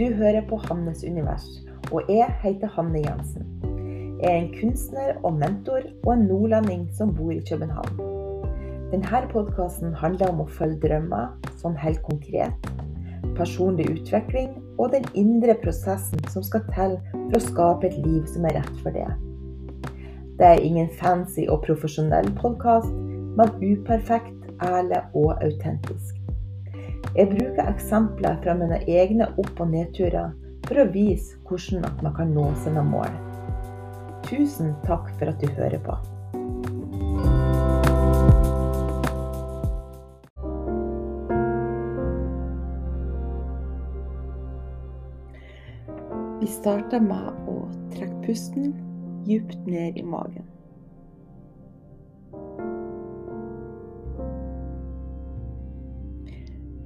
Du hører på Hannes univers, og jeg heter Hanne Jensen. Jeg er en kunstner og mentor, og en nordlending som bor i København. Denne podkasten handler om å følge drømmer, sånn helt konkret, personlig utvikling og den indre prosessen som skal til for å skape et liv som er rett for det. Det er ingen fancy og profesjonell podkast, men uperfekt, ærlig og autentisk. Jeg bruker eksempler fra mine egne opp- og nedturer for å vise hvordan man kan nå sine mål. Tusen takk for at du hører på. Vi starter med å trekke pusten djupt ned i magen.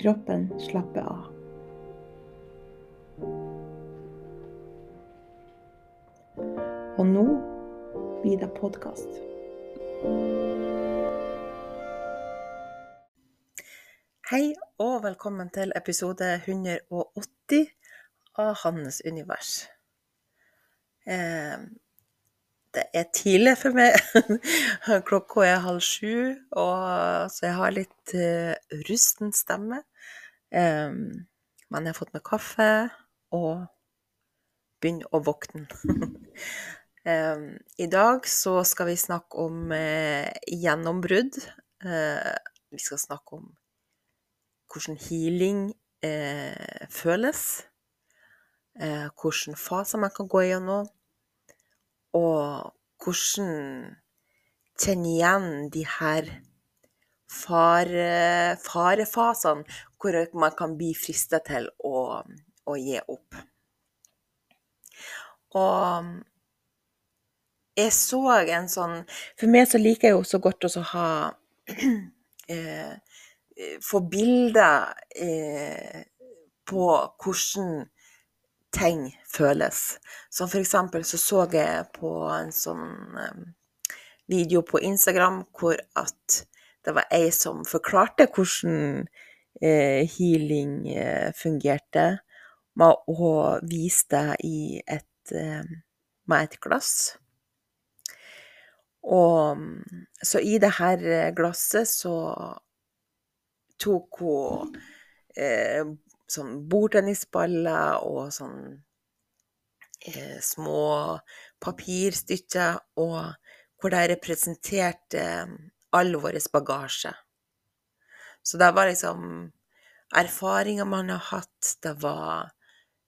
Kroppen slapper av. Og nå blir det podkast. Hei og velkommen til episode 180 av Hannes univers. Eh, det er tidlig for meg. Klokka er halv sju, og så jeg har litt uh, rusten stemme. Um, men jeg har fått meg kaffe og begynner å våkne. um, I dag så skal vi snakke om uh, gjennombrudd. Uh, vi skal snakke om hvordan healing uh, føles. Uh, hvordan faser man kan gå gjennom. Og hvordan kjenne igjen de her fare, farefasene hvor man kan bli fristet til å, å gi opp. Og jeg så en sånn For meg så liker jeg jo så godt å ha eh, Få bilder eh, på hvordan ting føles. Som for eksempel så så jeg på en sånn eh, video på Instagram hvor at det var ei som forklarte hvordan healing eh, fungerte, vise det i et, eh, med et glass. Og så i det her glasset så tok hun eh, sånn bordtennisballer og sånn eh, små papirstykker, og hvor de representerte all vår bagasje. Så det var liksom erfaringer man har hatt, det var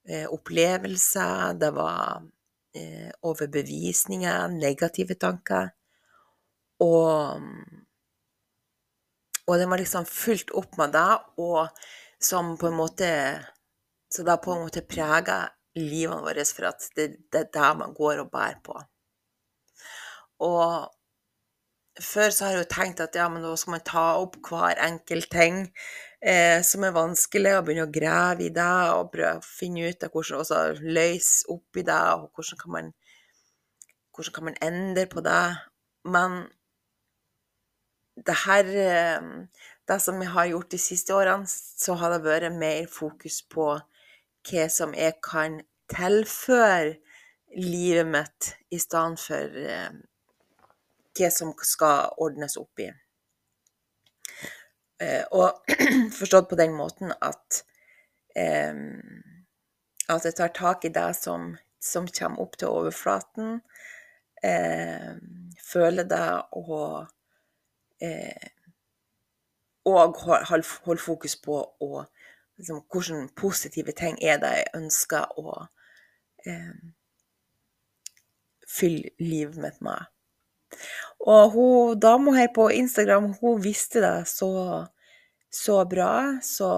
eh, opplevelser, det var eh, overbevisninger, negative tanker. Og, og det var liksom fulgt opp med det, og som på en måte Så det har på en måte prega livene våre, for at det, det er det man går og bærer på. Og før så har jeg jo tenkt at ja, men da skal man ta opp hver enkelt ting eh, som er vanskelig, og begynne å grave i det og prøve å finne ut av hvordan også løse opp i det, og hvordan kan man, hvordan kan man endre på det. Men det her eh, Det som jeg har gjort de siste årene, så har det vært mer fokus på hva som jeg kan tilføre livet mitt, i stedet for eh, hva som skal ordnes opp i. Eh, og forstått på den måten at eh, At jeg tar tak i det som, som kommer opp til overflaten. Eh, føler det og eh, Og holde hold fokus på og, liksom, hvilke positive ting er det jeg ønsker å eh, fylle livet mitt med. Og hun dama her på Instagram, hun visste det så, så bra, så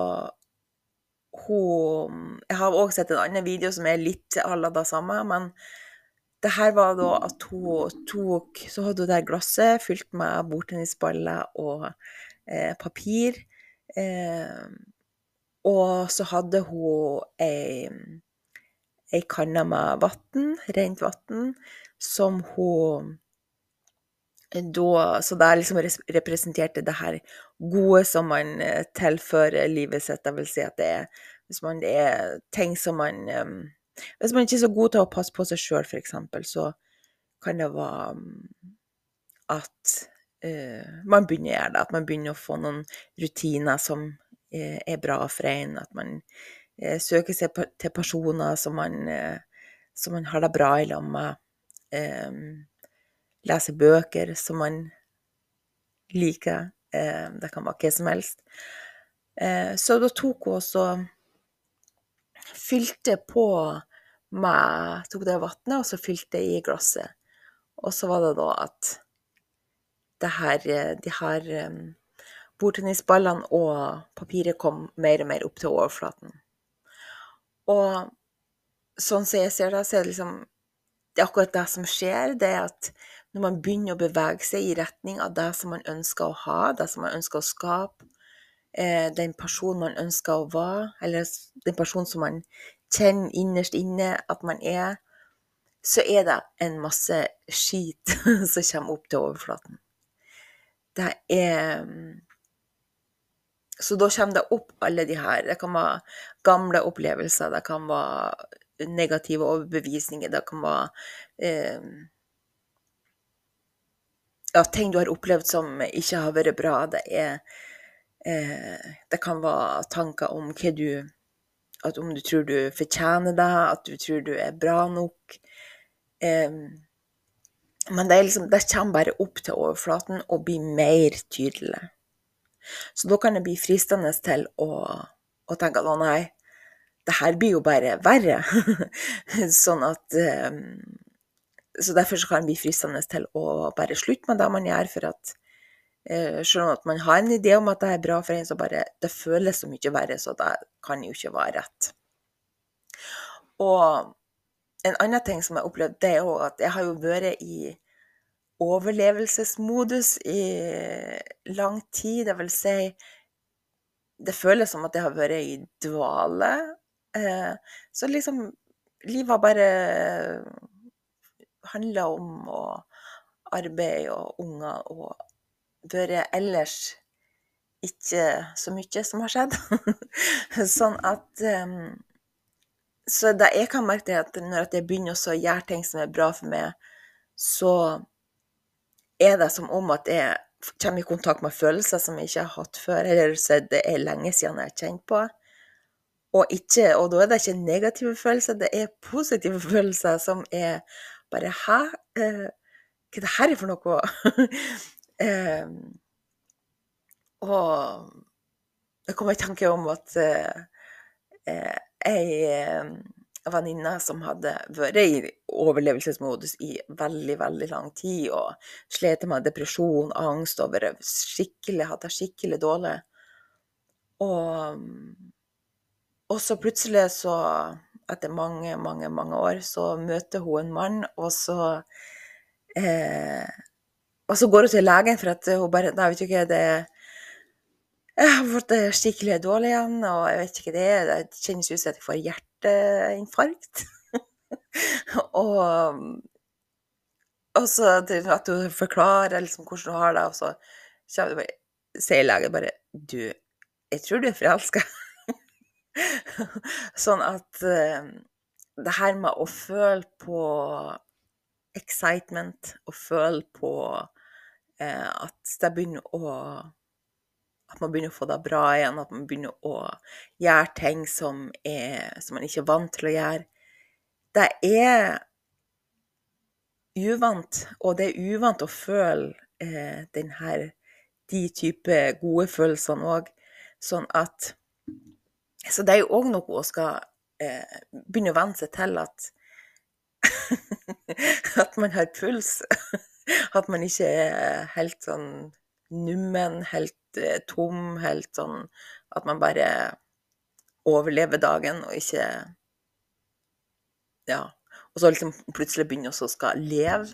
hun Jeg har òg sett en annen video som er litt à la det samme, men det her var da at hun tok Så hadde hun det glasset fylt med bordtennisballer og eh, papir. Eh, og så hadde hun ei, ei kanne med vann, rent vann, som hun da, så det liksom representerte det her gode som man eh, tilfører livet sitt. Det vil si at det er hvis man det er ting som man um, Hvis man ikke er så god til å passe på seg sjøl, f.eks., så kan det være um, at uh, man begynner å gjøre det. At man begynner å få noen rutiner som uh, er bra for en. At man uh, søker seg til personer som man, som man har det bra i lag med. Um, lese bøker som man liker. Eh, det kan være hva som helst. Eh, så da tok hun også Fylte på med Tok det vannet, og så fylte jeg i glasset. Og så var det da at det her, de her bordtennisballene og papiret kom mer og mer opp til overflaten. Og sånn som jeg ser det, så er det liksom Det er akkurat det som skjer. Det er at når man begynner å bevege seg i retning av det som man ønsker å ha, det som man ønsker å skape, eh, den personen man ønsker å være, eller den personen som man kjenner innerst inne at man er, så er det en masse skit som kommer opp til overflaten. Det er Så da kommer det opp alle de her. Det kan være gamle opplevelser, det kan være negative overbevisninger, det kan være eh, ja, ting du har opplevd som ikke har vært bra. Det er eh, Det kan være tanker om hva du At om du tror du fortjener det, at du tror du er bra nok. Eh, men det, liksom, det kommer bare opp til overflaten og blir mer tydelig. Så da kan det bli fristende til å, å tenke at å nei, det her blir jo bare verre. sånn at um, så derfor så kan det bli fristende til å bare slutte med det man gjør, for at eh, selv om man har en idé om at det er bra for en, så bare det føles så mye verre, så det kan jo ikke være rett. Og en annen ting som jeg har opplevd, det er jo at jeg har jo vært i overlevelsesmodus i lang tid. Det vil si Det føles som at jeg har vært i dvale. Eh, så liksom Livet har bare handler om å arbeide og unger og være ellers ikke så mye som har skjedd. sånn at um, Så da jeg kan merke, det at når jeg begynner å gjøre ting som er bra for meg, så er det som om at jeg kommer i kontakt med følelser som jeg ikke har hatt før, eller så det er lenge siden jeg har kjent på. Og, ikke, og da er det ikke negative følelser, det er positive følelser som er bare Hæ? Eh, hva er det her for noe? eh, og jeg kom i tanke om at eh, eh ei eh, venninne som hadde vært i overlevelsesmodus i veldig, veldig lang tid og slet med depresjon, angst over skikkelig, hatt det skikkelig dårlig. Og, og så plutselig så etter mange, mange, mange år, så møter hun en mann, og så eh, Og så går hun til legen for at hun bare Nei, vet du ikke, det Jeg har fått det skikkelig dårlig igjen, og jeg vet ikke det Det kjennes ut som at jeg får hjerteinfarkt. og, og så at hun forklarer liksom hvordan hun har det, og så sier legen bare Du, jeg tror du er forelska. sånn at uh, det her med å føle på excitement, og føle på uh, at det begynner å at man begynner å få det bra igjen, at man begynner å gjøre ting som, er, som man ikke er vant til å gjøre. Det er uvant, og det er uvant å føle eh, den de type gode følelsene òg. Sånn at Så det er jo òg noe å skal eh, begynne å venne seg til at At man har puls. At man ikke er helt sånn nummen, helt eh, tom, helt sånn At man bare overlever dagen og ikke Ja. Og så liksom plutselig begynne å skal leve.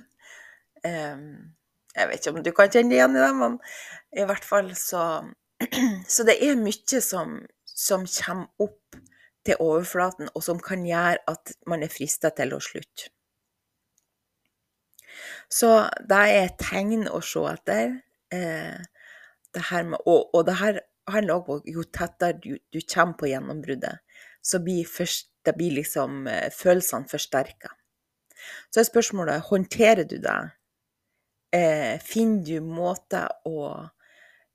Um, jeg vet ikke om du kan kjenne igjen i det, men i hvert fall så Så det er mye som, som kommer opp til overflaten, og som kan gjøre at man er frista til å slutte. Så det er et tegn å se etter. Eh, det med, og, og, det her handler også om jo tettere du, du kommer på gjennombruddet, så blir, først, blir liksom eh, følelsene forsterka. Så er spørsmålet håndterer du det? Eh, finner du måter å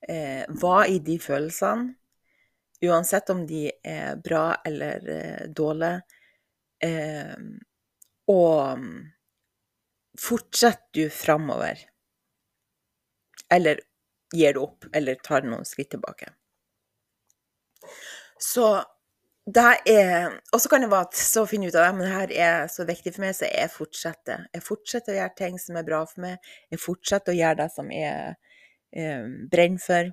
eh, være i de følelsene, uansett om de er bra eller eh, dårlige? Eh, og fortsetter du framover? Eller gir du opp, eller tar noen skritt tilbake? Så det er Og så kan det være at så finner jeg ut at det her er så viktig for meg, så jeg fortsetter. Jeg fortsetter å gjøre ting som er bra for meg. Jeg fortsetter å gjøre det som jeg eh, brenner for.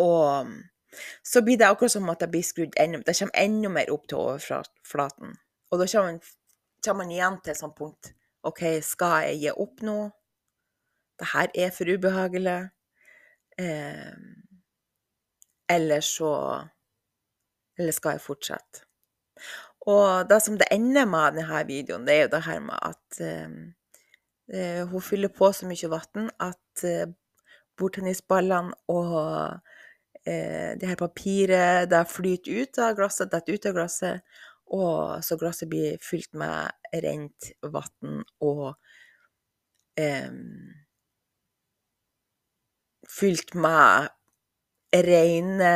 Og så blir det akkurat som at det blir skrudd enda Det kommer enda mer opp til overflaten. Og da kommer man, kommer man igjen til et sånt punkt. OK, skal jeg gi opp nå? Det her er for ubehagelig. Eh, eller så eller skal jeg fortsette? Og det som det ender med denne videoen, det er jo det her med at eh, hun fyller på så mye vann at eh, bordtennisballene og uh, det her papiret det flyter ut av glasset, detter ut av glasset, og så glasset blir fylt med rent vann og eh, Fylt med rene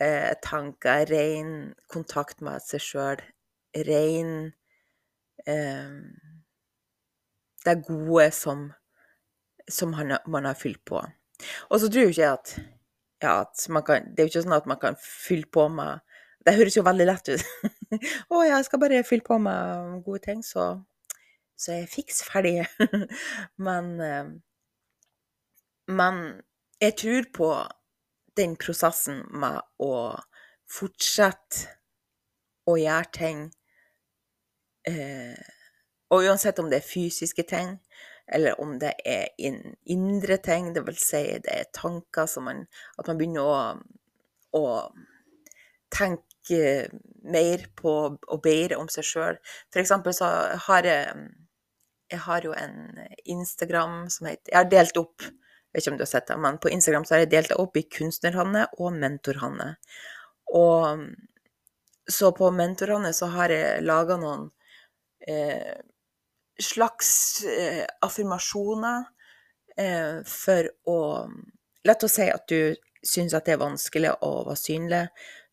eh, tanker, ren kontakt med seg sjøl, ren eh, Det gode som, som man har fylt på. Og så tror jeg ikke at, ja, kan Det er jo ikke sånn at man kan fylle på med Det høres jo veldig lett ut. Å, jeg skal bare fylle på med gode ting, så, så er jeg fiks ferdig. men, eh, men jeg tror på den prosessen med å fortsette å gjøre ting eh, Og uansett om det er fysiske ting, eller om det er in indre ting, vil si det er tanker som man At man begynner å, å tenke mer på og bedre om seg sjøl. For eksempel så har jeg jeg har jo en Instagram som heter Jeg har delt opp jeg vet ikke om du har sett det, men på Instagram så har jeg delt det opp i Kunstnerhanne og Mentorhanne. Og så på Mentorhanne så har jeg laga noen eh, slags eh, affirmasjoner eh, for å Lett å si at du syns at det er vanskelig å være synlig.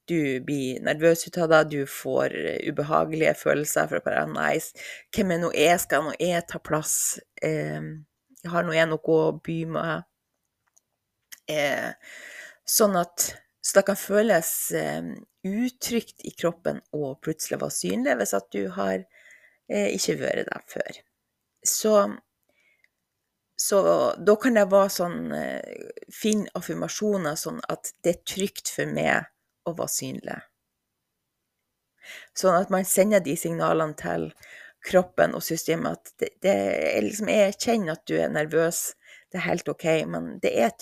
Du blir nervøs ut av det, du får ubehagelige følelser for bare Nei, hvem er nå jeg? Skal nå jeg ta plass? Eh, har nå jeg noe å by med? Eh, sånn at så det kan føles eh, utrygt i kroppen å plutselig være synlig hvis at du har eh, ikke vært der før. Så, så da kan det være sånn eh, Finn affirmasjoner sånn at det er trygt for meg å være synlig. Sånn at man sender de signalene til kroppen og systemet at det, det liksom, Jeg kjenner at du er nervøs, det er helt OK, men det er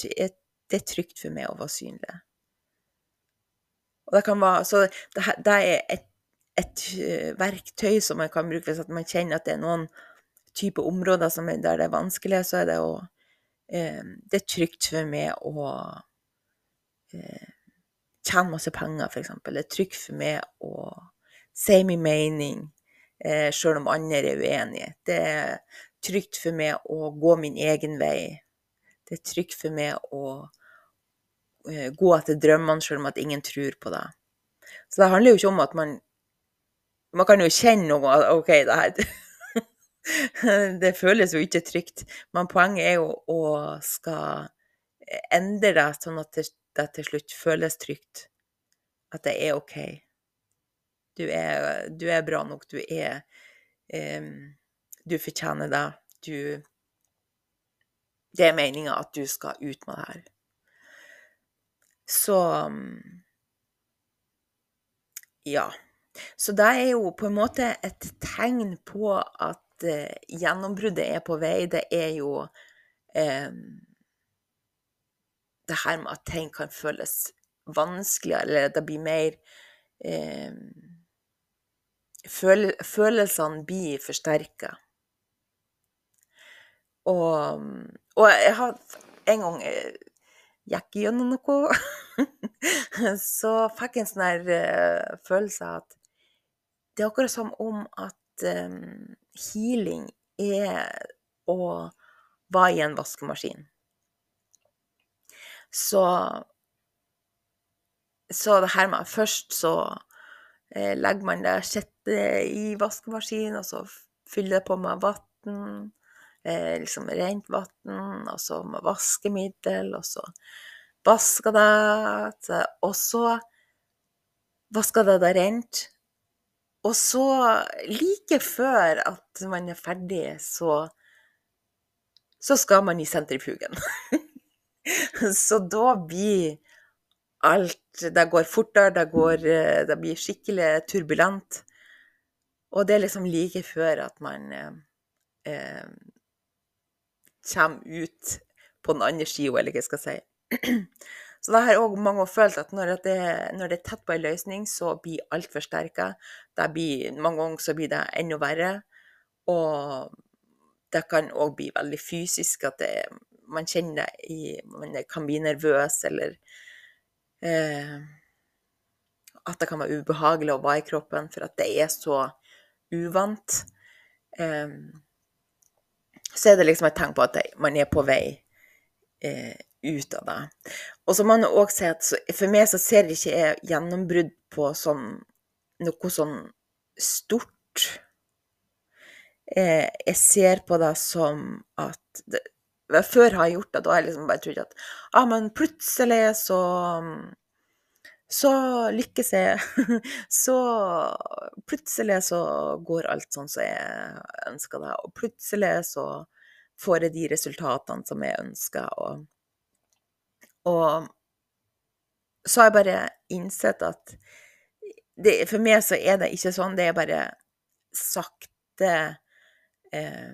det er trygt for meg å være synlig. Og det kan være, så det, det er et, et, eh, verktøy som man kan bruke hvis man kjenner at det er noen type områder er, der det er vanskelig, så er det jo eh, Det er trygt for meg å eh, tjene masse penger, f.eks. Det er trygt for meg å si min mening, eh, sjøl om andre er uenige. Det er trygt for meg å gå min egen vei. Det er trygt for meg å gå etter drømmene selv om at ingen tror på det. Så det handler jo ikke om at man Man kan jo kjenne noe OK, det her Det føles jo ikke trygt, men poenget er jo å skal endre det sånn at det til slutt føles trygt. At det er OK. Du er, du er bra nok. Du er um, Du fortjener det. Du Det er meninga at du skal ut med det her. Så Ja. Så det er jo på en måte et tegn på at eh, gjennombruddet er på vei. Det er jo eh, det her med at ting kan føles vanskeligere, eller det blir mer eh, føl Følelsene blir forsterka. Og, og, jeg har en gang jeg eh, gikk gjennom noe, så fikk jeg en sånn uh, følelse av at det er akkurat som om at um, healing er å være i en vaskemaskin. Så så det her med Først så eh, legger man det sjette i vaskemaskinen, og så fyller det på med vann. Eh, liksom rent vann, og så med vaskemiddel, og så vasker det. Og så vasker det det rent. Og så, like før at man er ferdig, så, så skal man i sentrifugen. så da blir alt Det går fortere, det, går, eh, det blir skikkelig turbulent. Og det er liksom like før at man eh, eh kommer ut på den andre sida, eller hva jeg skal si. Så det har òg mange følt at når det, når det, er tett på en løsning, så blir alt forsterka. Mange ganger så blir det enda verre. Og det kan òg bli veldig fysisk, at det, man kjenner det i Man kan bli nervøs, eller eh, At det kan være ubehagelig å være i kroppen, for at det er så uvant. Eh, så er det liksom et tegn på at man er på vei eh, ut av det. Og så må man òg si at for meg så ser jeg ikke gjennombrudd på sånn, noe sånn stort. Eh, jeg ser på det som at det, før har jeg gjort det, da har jeg liksom bare trodd at ah, men plutselig så så lykkes jeg. Så plutselig så går alt sånn som jeg ønsker det, og plutselig så får jeg de resultatene som jeg ønsker. Og, og så har jeg bare innsett at det, for meg så er det ikke sånn, det er bare sakte eh,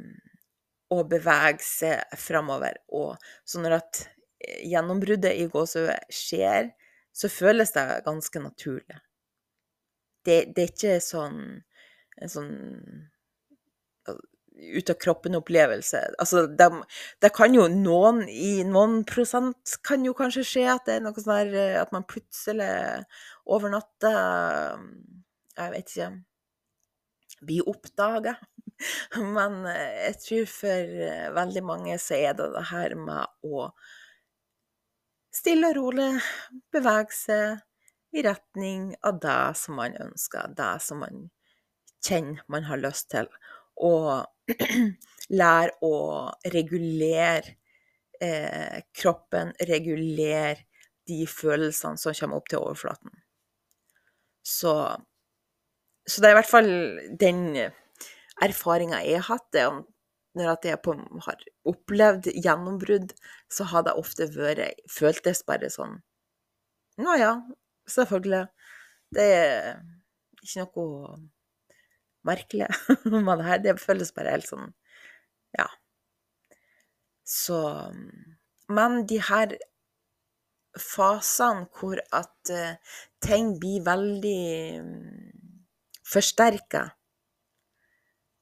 å bevege seg framover. Og så når at eh, gjennombruddet i gåsehudet skjer, så føles det ganske naturlig. Det, det er ikke sånn en sånn ut av kroppen-opplevelse. Altså, det, de kan jo noen i noen prosent kan jo kanskje skje at det er noe sånn der eh, At man plutselig over natta Jeg vet ikke Blir oppdaga. Men eh, jeg tror for eh, veldig mange så er det det her med å stille og rolig bevege seg i retning av det som man ønsker, det som man kjenner man har lyst til. Og lære å regulere eh, kroppen, regulere de følelsene som kommer opp til overflaten. Så, så det er i hvert fall den erfaringa jeg har hatt, det når jeg på, har opplevd gjennombrudd, så har det ofte vært Føltes bare sånn Nå ja, selvfølgelig. Det er ikke noe merkelig med det her. Det føles bare helt sånn Ja. Så Men de her fasene hvor at uh, ting blir veldig um, forsterka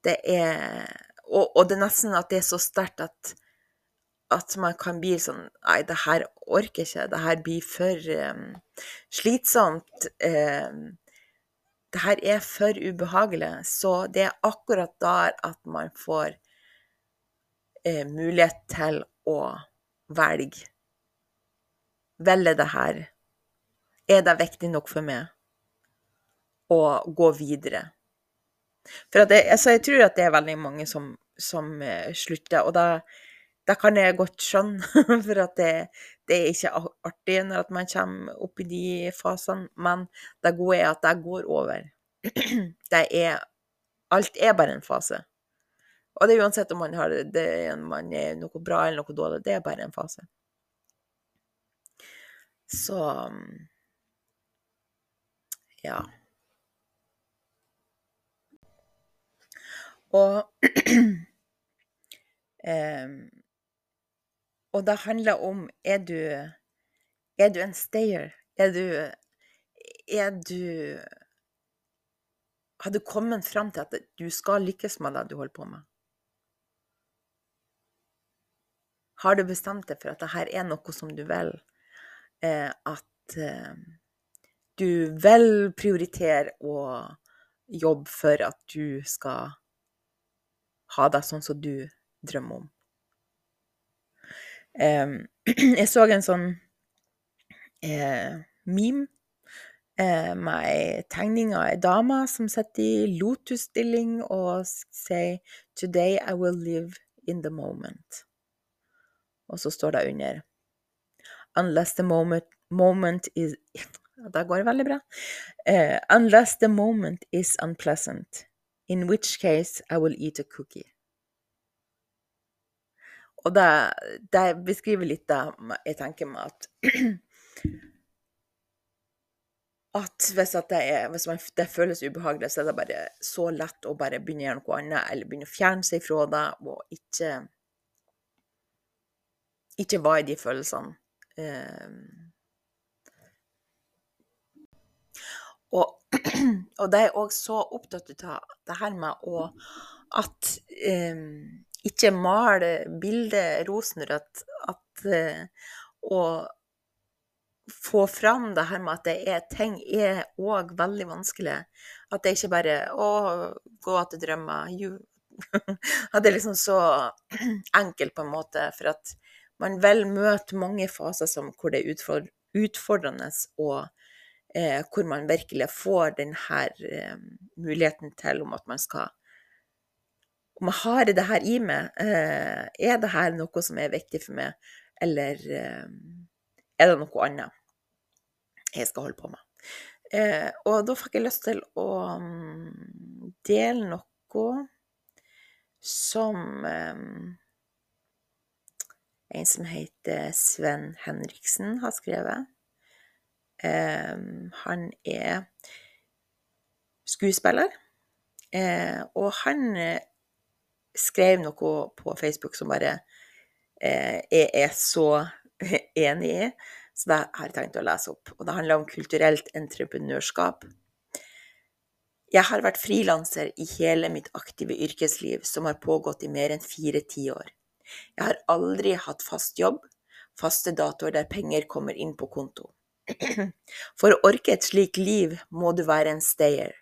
det er og, og, det er nesten at det er så sterkt at, at man kan bli sånn Nei, det her orker jeg ikke. Det her blir for um, slitsomt. Um, det her er for ubehagelig. Så det er akkurat der at man får eh, mulighet til å velge velge det her? Er det viktig nok for meg å gå videre? For jeg, altså jeg tror at det er veldig mange som, som uh, slutter, og da, da, kan jeg godt skjønne, for at det, det, er ikke artig når man kommer opp i de fasene, men det gode er at det går over. Det er Alt er bare en fase. Og det er uansett om man har det, man er noe bra eller noe dårlig, det er bare en fase. Så ja. Og um, Og det handler om er du, er du en stayer? Er du Er du Har du kommet fram til at du skal lykkes med det du holder på med? Har du bestemt deg for at dette er noe som du vil? Eh, at eh, du vil prioritere å jobbe for at du skal ha det sånn som du drømmer om. Eh, jeg så en sånn eh, meme eh, med ei tegning av ei dame som sitter i lotusstilling og sier 'Today I will live in the moment'. Og så står det under Unless the moment, moment is Det går veldig bra. Uh, unless the moment is unpleasant, in which case I will eat a cookie. Og det, det beskriver litt det jeg tenker meg at At hvis, at det, er, hvis man, det føles ubehagelig, så er det bare så lett å bare begynne å gjøre noe annet, eller begynne å fjerne seg fra det, og ikke ikke var i de følelsene. Eh, og, og det er òg så opptatt av det her med å at eh, ikke male bildet rosenrødt. At eh, å få fram det her med at det er ting er òg veldig vanskelig. At det ikke bare å gå etter drømmer. At det er liksom så enkelt på en måte. For at man vil møte mange faser som, hvor det er utfordrende, og eh, hvor man virkelig får denne eh, muligheten til om at man skal Om jeg har det her i meg, eh, er det her noe som er viktig for meg, eller eh, er det noe annet jeg skal holde på med? Eh, og da fikk jeg lyst til å um, dele noe som en som heter Sven Henriksen, har skrevet. Han er skuespiller, og han skrev noe på Facebook som bare eh, jeg er så enig i, så det har jeg tenkt å lese opp. Og det handler om kulturelt entreprenørskap. Jeg har vært frilanser i hele mitt aktive yrkesliv, som har pågått i mer enn fire tiår. Jeg har aldri hatt fast jobb, faste datoer der penger kommer inn på konto. For å orke et slikt liv må du være en stayer,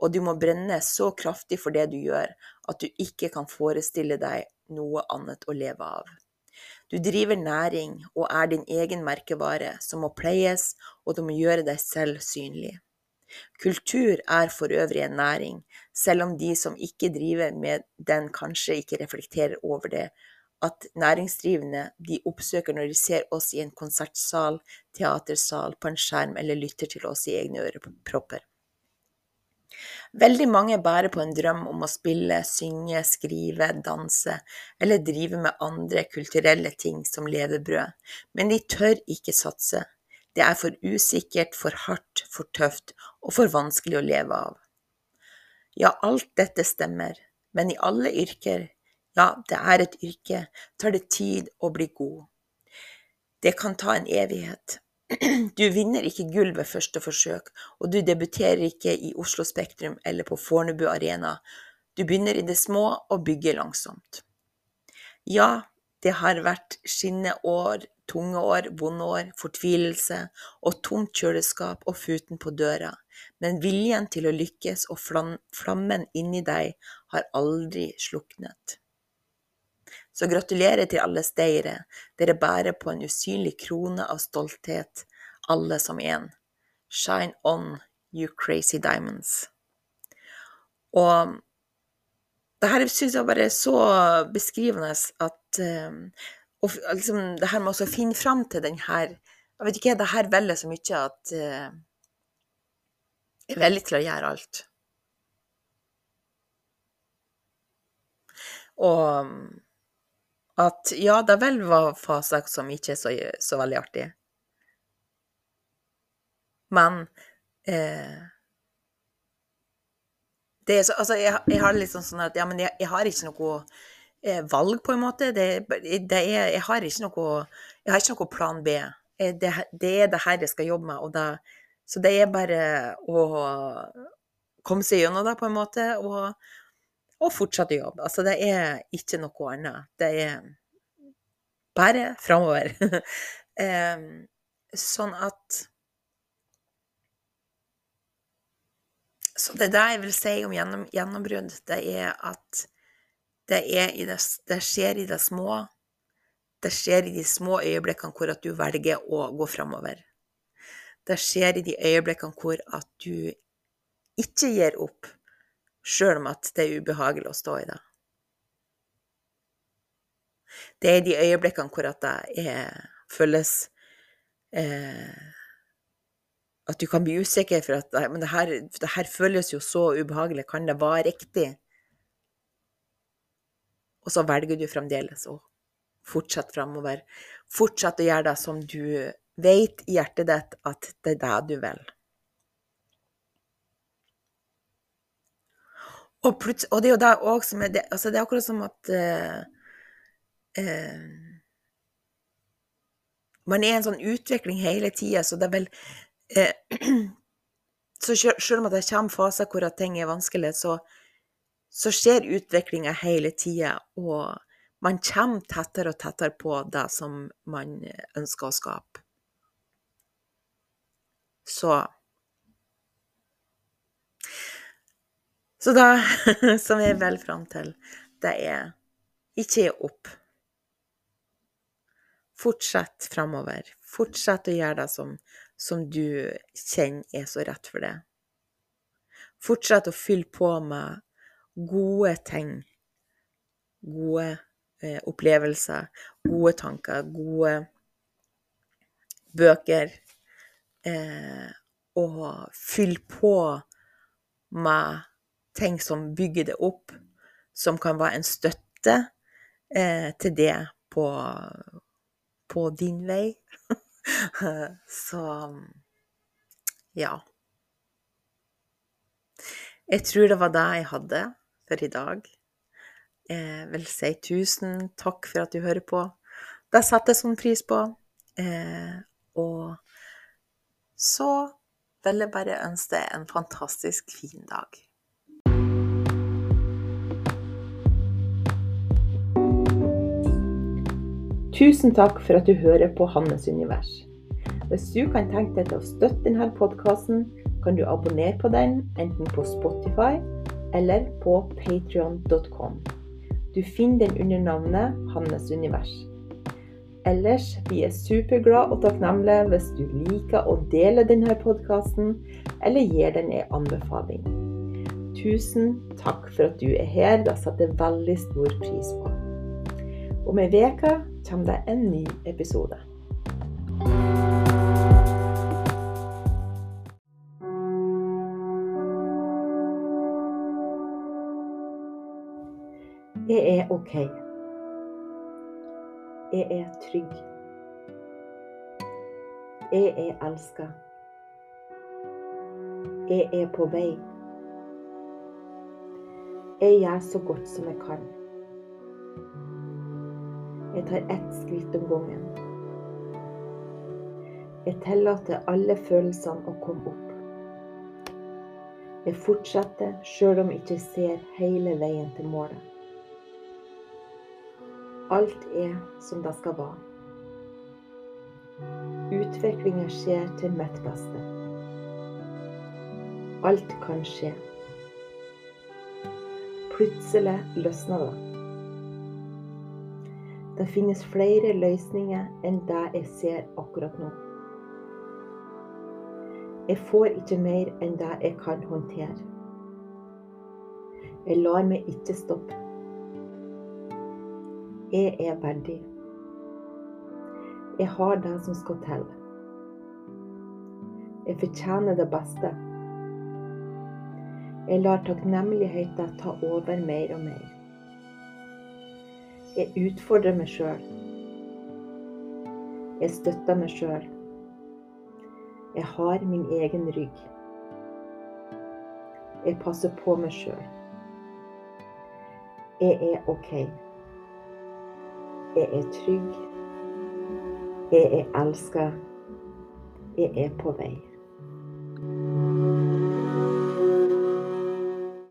og du må brenne så kraftig for det du gjør at du ikke kan forestille deg noe annet å leve av. Du driver næring og er din egen merkevare, som må pleies, og du må gjøre deg selv synlig. Kultur er for øvrig en næring, selv om de som ikke driver med den kanskje ikke reflekterer over det, at næringsdrivende de oppsøker når de ser oss i en konsertsal, teatersal, på en skjerm eller lytter til oss i egne ørepropper. Veldig mange bærer på en drøm om å spille, synge, skrive, danse eller drive med andre kulturelle ting som levebrød, men de tør ikke satse. Det er for usikkert, for hardt, for tøft og for vanskelig å leve av. Ja, alt dette stemmer, men i alle yrker ja, det er et yrke. Tar det tid å bli god? Det kan ta en evighet. Du vinner ikke gull ved første forsøk, og du debuterer ikke i Oslo Spektrum eller på Fornebu Arena. Du begynner i det små og bygger langsomt. Ja, det har vært skinneår, tunge år, vonde år, fortvilelse og tomt kjøleskap og futen på døra, men viljen til å lykkes og flammen inni deg har aldri sluknet. Så gratulerer til alle steiere, dere bærer på en usynlig krone av stolthet, alle som en. Shine on, you crazy diamonds. Og det her syns jeg bare er så beskrivende at um, og liksom, det her med å finne fram til den her Jeg vet ikke, det her velger så mye at uh, Jeg er villig til å gjøre alt. Og at ja, det vel var faser som ikke er så, så veldig artig. Men eh, det er så, altså, jeg, jeg har litt sånn, sånn at ja, men jeg, jeg har ikke noe eh, valg, på en måte. Det, det er, jeg har ikke noe Jeg har ikke noe plan B. Eh, det, det, er det her jeg skal jobbe med. Det, så det er bare å komme seg gjennom det, på en måte, og, og fortsatt å jobbe. Altså, det er ikke noe annet. Det er bare framover. sånn at Så det er det jeg vil si om gjennom, gjennombrudd, det er at det, er det, det, skjer i det små. Det skjer i de små øyeblikkene hvor at du velger å gå framover. Det skjer i de øyeblikkene hvor at du ikke gir opp, sjøl om at det er ubehagelig å stå i det. Det er de øyeblikkene hvor at det er, føles eh, At du kan bli usikker for at Men det her, det her føles jo så ubehagelig, kan det være riktig? Og så velger du fremdeles å fortsette framover. Fortsett å gjøre det som du vet i hjertet ditt at det er det du vil. Og, og, det er jo det òg som er det, altså det er akkurat som at uh, uh, Man er i en sånn utvikling hele tida, så det er vel uh, Så selv om det kommer faser hvor ting er vanskelig, så, så skjer utviklinga hele tida, og man kommer tettere og tettere på det som man ønsker å skape. Så Så da som jeg vel fram til, det er ikke gi opp. Fortsett framover. Fortsett å gjøre det som, som du kjenner er så rett for det. Fortsett å fylle på med gode ting. Gode eh, opplevelser, gode tanker, gode bøker. Eh, og fyll på med ting som bygger det opp, som kan være en støtte eh, til det på på din vei. Så ja. Jeg tror det var det jeg hadde for i dag. Jeg vil si tusen takk for at du hører på. Det setter jeg sånn pris på. Eh, og så vil jeg bare ønske deg en fantastisk fin dag. Tusen takk for at du hører på Hannes univers. Hvis du kan tenke deg til å støtte denne podkasten, kan du abonnere på den enten på Spotify eller på patrion.com. Du finner den under navnet Hannes univers. Ellers blir jeg superglad og takknemlig hvis du liker å dele denne podkasten, eller gir den en anbefaling. Tusen takk for at du er her. Det setter jeg veldig stor pris på. Om ei uke kommer det en ny episode. Jeg er OK. Jeg er trygg. Jeg er elska. Jeg er på vei. Jeg gjør så godt som jeg kan. Jeg tar ett skritt om gangen. Jeg tillater alle følelsene å komme opp. Jeg fortsetter sjøl om jeg ikke ser hele veien til målet. Alt er som det skal være. Utviklinga skjer til mitt beste. Alt kan skje. Plutselig løsner det. Det finnes flere løsninger enn det jeg ser akkurat nå. Jeg får ikke mer enn det jeg kan håndtere. Jeg lar meg ikke stoppe. Jeg er verdig. Jeg har det som skal til. Jeg fortjener det beste. Jeg lar takknemligheten ta over mer og mer. Jeg utfordrer meg sjøl. Jeg støtter meg sjøl. Jeg har min egen rygg. Jeg passer på meg sjøl. Jeg er OK. Jeg er trygg. Jeg er elska. Jeg er på vei.